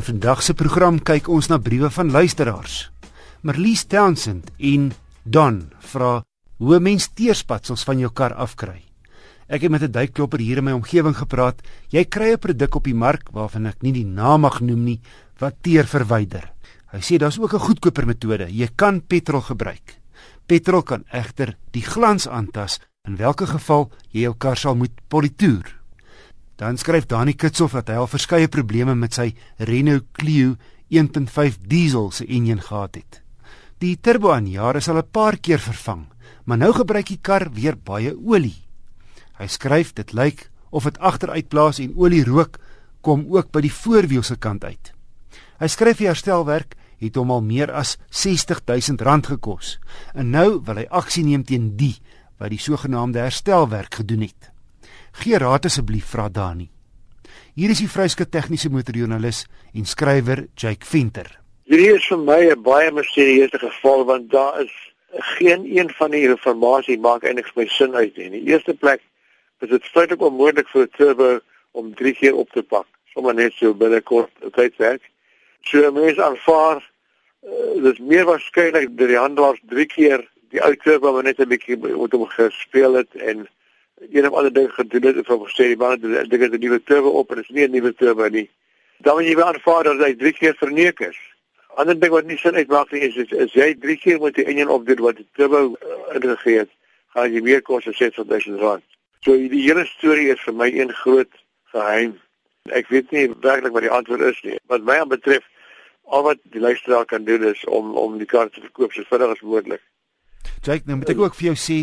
In vandag se program kyk ons na briewe van luisteraars. Marlies Townsend en Don vra hoe 'n mens teerspatsels van jou kar afkry. Ek het met 'n duikklopper hier in my omgewing gepraat. Jy kry 'n produk op die mark waarvan ek nie die naam mag noem nie wat teer verwyder. Hy sê daar's ook 'n goedkoper metode. Jy kan petrol gebruik. Petrol kan egter die glans aantas in watter geval jy jou kar sal moet politoer. Dan skryf Dani Kitsoff dat hy al verskeie probleme met sy Renault Clio 1.5 diesel se enjin gehad het. Die turbo aan jare is al 'n paar keer vervang, maar nou gebruik die kar weer baie olie. Hy skryf dit lyk of dit agteruitblaas en olie rook kom ook by die voorwiel se kant uit. Hy skryf die herstelwerk het hom al meer as R60000 gekos en nou wil hy aksie neem teen die wat die sogenaamde herstelwerk gedoen het. Gee raad asseblief vra Dani. Hier is die vryske tegniese motorjoernalis en skrywer Jake Venter. Hierdie is vir my 'n baie misterieuse geval want daar is geen een van die informasie maak eintlik my sin uit nie. In die eerste plek is dit feitelik onmoontlik vir 'n turbo om 3 keer op te pak, sommer net so binne kort tydperk. So mense aanvaar uh, dit is meer waarskynlik dat die handelaars 3 keer die ou turbo net 'n bietjie moet hom gespeel het en een of ander ding gedoen het van sê die man het dinge 'n nuwe turbo op en dit is nie 'n nuwe turbo nie. Dan moet jy weer aanvaar dat hy drie keer verneek is. Ander ding wat nie sin uitmaak nie is is, is jy drie keer moet die enjin opdoen wat die turbo uh, ingegee het, gaan jy meer kos as 60000 rand. So die hele storie is vir my een groot geheim. Ek weet nie werklik wat die antwoord is nie. Wat my aanbetref, al wat die luisteraar kan doen is om om die kar te verkoop so vinnig as moontlik. Jake, nou moet ek ook vir jou sê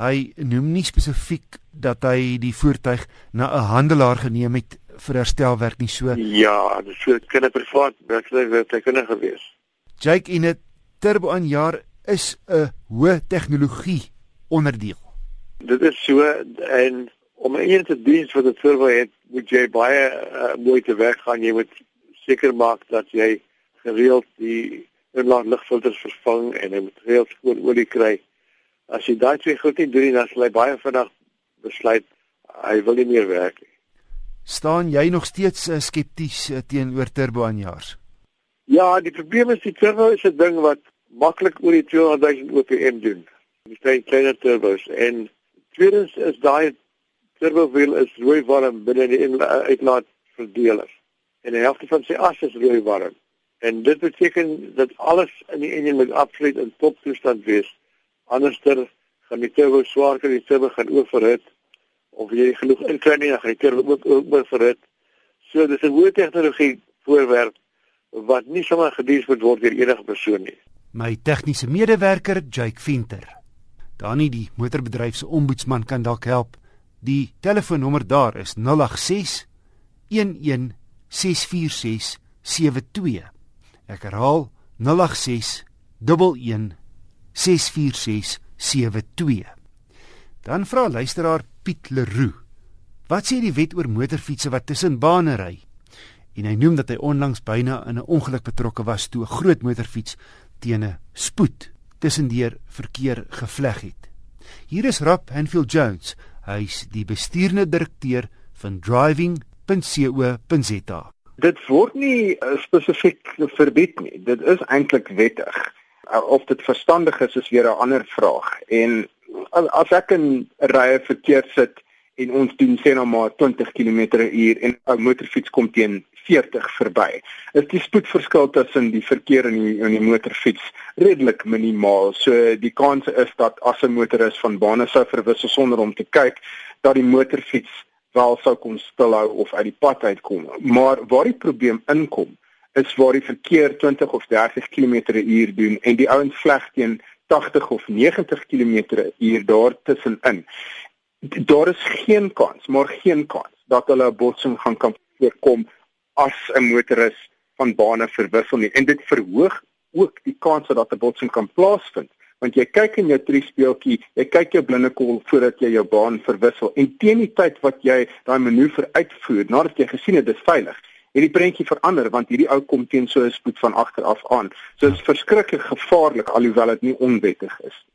Hy noem nie spesifiek dat hy die voertuig na 'n handelaar geneem het vir herstelwerk nie so. Ja, dit sou kan 'n privaat werktuig kunnen gewees. Jake in 'n turbo aan jaar is 'n hoë tegnologie onderdeel. Dit is so en om een te dien vir die turbo het, moet jy baie uh, mooi te werk gaan. Jy moet seker maak dat jy gereeld die inlaat lugfilters vervang en jy moet gereeld skoon olie kry as jy daai twee goed nie doen nie, dan sal hy baie vinnig besluit hy wil nie meer werk nie. Staan jy nog steeds uh, skepties uh, teenoor turbo aanjaars? Ja, die probleem is die turbo is 'n ding wat maklik oor die 200 000 OPM doen. Dis baie kleiner turbos en tweedens is daai turbo wiel is rooi warm binne die uitlaat verdeler. En die helfte van sy as is rooi warm. En dit beteken dat alles in die enjin moet absoluut in toptoestand wees anderster gaan die turbo swaar kry, die turbo gaan oorverhit of jy genoeg inkry nie, dan gaan die turbo ook oorverhit. So dis 'n hoë tegnologie voorwerp wat nie sommer gedien moet word deur enige persoon nie. My tegniese medewerker Jake Venter. Dani die motorbedryf se ombudsman kan dalk help. Die telefoonnommer daar is 086 11 646 72. Ek herhaal 086 11 64672. Dan vra luisteraar Piet Leroux: Wat sê die wet oor motorfietsse wat tussen bane ry? En hy noem dat hy onlangs byna in 'n ongeluk betrokke was toe 'n groot motorfiets teen 'n spoed tussendeur verkeer gevleg het. Hier is Rob Hanfield Jones. Hy's die bestuurende direkteur van driving.co.za. Dit word nie uh, spesifiek verbied nie. Dit is eintlik wettig. Uh, of dit verstandig is is weer 'n ander vraag. En as ek in 'n rye verkeer sit en ons doen sê nou maar 20 km/h en 'n motorfiets kom teen 40 verby. Is die spoedverskil tussen die verkeer en die en die motorfiets redelik minimaal. So die kans is dat as 'n motoris van bane sou verwissel sonder om te kyk, dat die motorfiets wel sou kon stilhou of uit die pad uitkom. Maar waar die probleem inkom is waar die verkeer 20 of 30 km/h doen en die ouens vleg teen 80 of 90 km/h daar tussenin. Daar is geen kans, maar geen kans dat hulle 'n botsing gaan kan voorkom as 'n motoris van bane verwissel nie. En dit verhoog ook die kans dat 'n botsing kan plaasvind want jy kyk in jou triespeeltjie, jy kyk jou blindekol voordat jy jou baan verwissel en teen die tyd wat jy daai manoeuvre uitvoer, nadat jy gesien het dit is veilig, hierdie prentjie verander want hierdie ou kom teen so 'n spoed van agter af aan. So dit is verskriklik gevaarlik alhoewel dit nie onwettig is.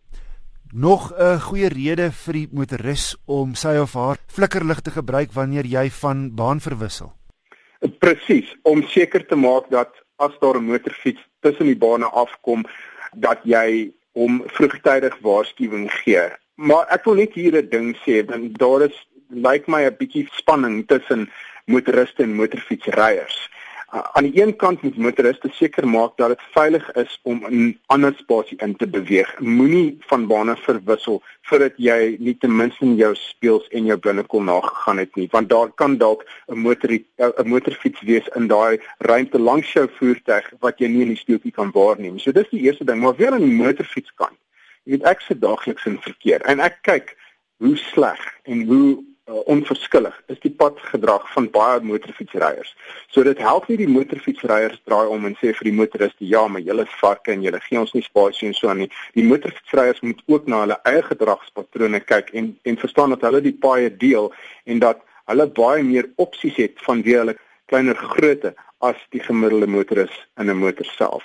Nog 'n goeie rede vir die motoris om sy of haar flikkerlig te gebruik wanneer jy van baan verwissel. Presies, om seker te maak dat as daar 'n motorfiets tussen die bane afkom dat jy hom vroegtydig waarskuwing gee. Maar ek wil net hier 'n ding sê, want daar is lyk like my 'n bietjie spanning tussen motoriste en motorfietsryers aan die een kant moet motoriste seker maak dat dit veilig is om in ander spasie in te beweeg. Moenie van bane verwissel voordat jy nie ten minste jou speels en jou binnekom nagegaan het nie, want daar kan dalk 'n motor 'n motorfiets wees in daai ruimte langs jou voertuig wat jy nie in die speeltjie kan waarneem. So dis die eerste ding, maar weer aan die motorfietskant. Jy weet ek se daagliks in verkeer en ek kyk hoe sleg en hoe uh, onverskillig is die padgedrag van baie motorfietsryers. So dit help nie die motorfietsryers draai om en sê vir die motoriste ja, maar julle is varke en julle gee ons nie spasie en so aan nie. Die motorfietsryers moet ook na hulle eie gedragspatrone kyk en en verstaan dat hulle die paaie deel en dat hulle baie meer opsies het van wie hulle kleiner grootte as die gemiddelde motoris in 'n motor self.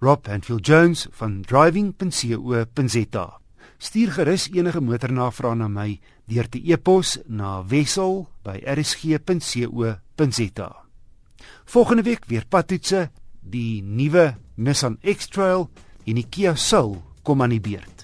Rob Anfield Jones van driving.co.za Stuur gerus enige motornavrae na my deur te e-pos na wissel@rsg.co.za. Volgende week weer padtoetse, die nuwe Nissan X-Trail en die Kia Soul kom aan die beurt.